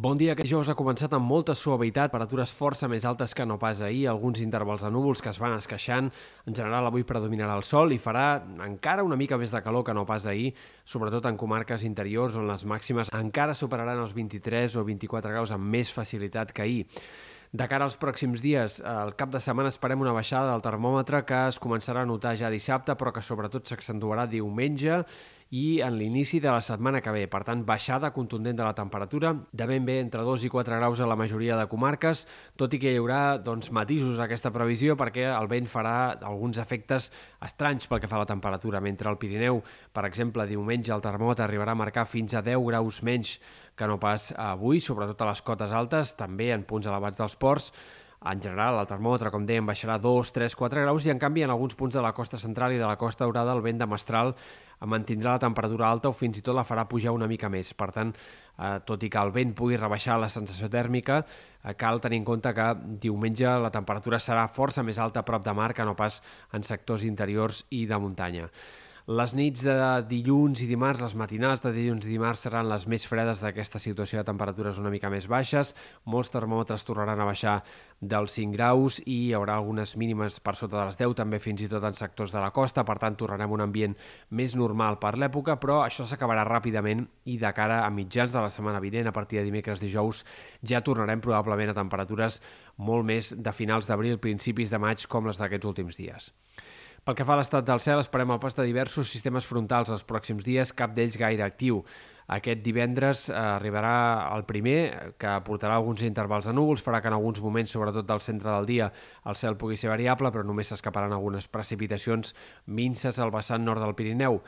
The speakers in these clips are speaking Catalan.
Bon dia. Aquest dijous ha començat amb molta suavitat, temperatures força més altes que no pas ahir, alguns intervals de núvols que es van esqueixant. En general, avui predominarà el sol i farà encara una mica més de calor que no pas ahir, sobretot en comarques interiors on les màximes encara superaran els 23 o 24 graus amb més facilitat que ahir. De cara als pròxims dies, al cap de setmana esperem una baixada del termòmetre que es començarà a notar ja dissabte, però que sobretot s'accentuarà diumenge i en l'inici de la setmana que ve. Per tant, baixada contundent de la temperatura, de ben bé entre 2 i 4 graus a la majoria de comarques, tot i que hi haurà doncs, matisos a aquesta previsió perquè el vent farà alguns efectes estranys pel que fa a la temperatura. Mentre al Pirineu, per exemple, diumenge el termòmetre arribarà a marcar fins a 10 graus menys que no pas avui, sobretot a les cotes altes, també en punts elevats dels ports, en general, el termòmetre, com dèiem, baixarà 2, 3, 4 graus i, en canvi, en alguns punts de la costa central i de la costa daurada el vent de mestral mantindrà la temperatura alta o fins i tot la farà pujar una mica més. Per tant, eh, tot i que el vent pugui rebaixar la sensació tèrmica, eh, cal tenir en compte que diumenge la temperatura serà força més alta a prop de mar que no pas en sectors interiors i de muntanya. Les nits de dilluns i dimarts, les matinals de dilluns i dimarts seran les més fredes d'aquesta situació de temperatures una mica més baixes. Molts termòmetres tornaran a baixar dels 5 graus i hi haurà algunes mínimes per sota de les 10, també fins i tot en sectors de la costa. Per tant, tornarem a un ambient més normal per l'època, però això s'acabarà ràpidament i de cara a mitjans de la setmana vinent, a partir de dimecres, dijous, ja tornarem probablement a temperatures molt més de finals d'abril, principis de maig, com les d'aquests últims dies. Pel que fa a l'estat del cel, esperem el pas de diversos sistemes frontals els pròxims dies, cap d'ells gaire actiu. Aquest divendres eh, arribarà el primer, que portarà alguns intervals de núvols, farà que en alguns moments, sobretot del centre del dia, el cel pugui ser variable, però només s'escaparan algunes precipitacions minces al vessant nord del Pirineu.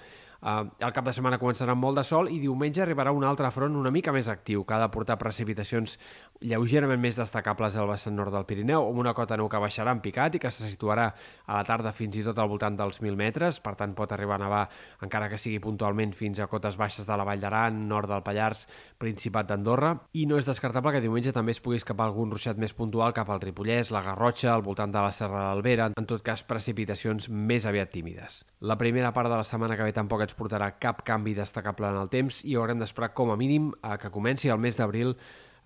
Uh, el cap de setmana començarà amb molt de sol i diumenge arribarà un altre front una mica més actiu, que ha de portar precipitacions lleugerament més destacables al vessant nord del Pirineu, amb una cota neu que baixarà en picat i que se situarà a la tarda fins i tot al voltant dels 1.000 metres, per tant pot arribar a nevar, encara que sigui puntualment, fins a cotes baixes de la Vall d'Aran, nord del Pallars, Principat d'Andorra, i no és descartable que diumenge també es pugui escapar algun ruixat més puntual cap al Ripollès, la Garrotxa, al voltant de la Serra de l'Albera, en tot cas precipitacions més aviat tímides. La primera part de la setmana que ve tampoc ens portarà cap canvi destacable en el temps i haurem d'esperar com a mínim a que comenci el mes d'abril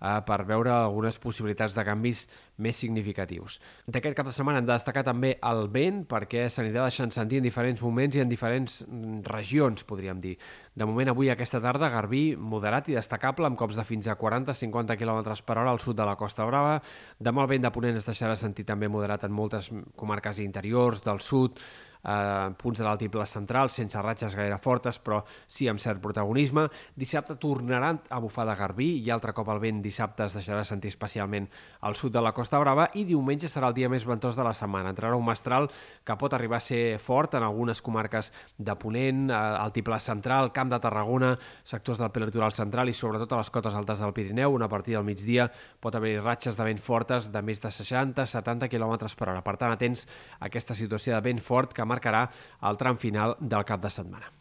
eh, per veure algunes possibilitats de canvis més significatius. D'aquest cap de setmana hem de destacar també el vent perquè s'anirà deixant sentir en diferents moments i en diferents mm, regions, podríem dir. De moment, avui, aquesta tarda, Garbí moderat i destacable amb cops de fins a 40-50 km per hora al sud de la Costa Brava. Demà el vent de Ponent es deixarà sentir també moderat en moltes comarques interiors del sud, eh, punts de l'altiple central, sense ratxes gaire fortes, però sí amb cert protagonisme. Dissabte tornaran a bufar de Garbí i altre cop el vent dissabte es deixarà sentir especialment al sud de la Costa Brava i diumenge serà el dia més ventós de la setmana. Entrarà un mestral que pot arribar a ser fort en algunes comarques de Ponent, eh, altiple central, Camp de Tarragona, sectors del prelitoral central i sobretot a les cotes altes del Pirineu, on a partir del migdia pot haver-hi ratxes de vent fortes de més de 60-70 km per hora. Per tant, atents a aquesta situació de vent fort que marcarà el tram final del cap de setmana.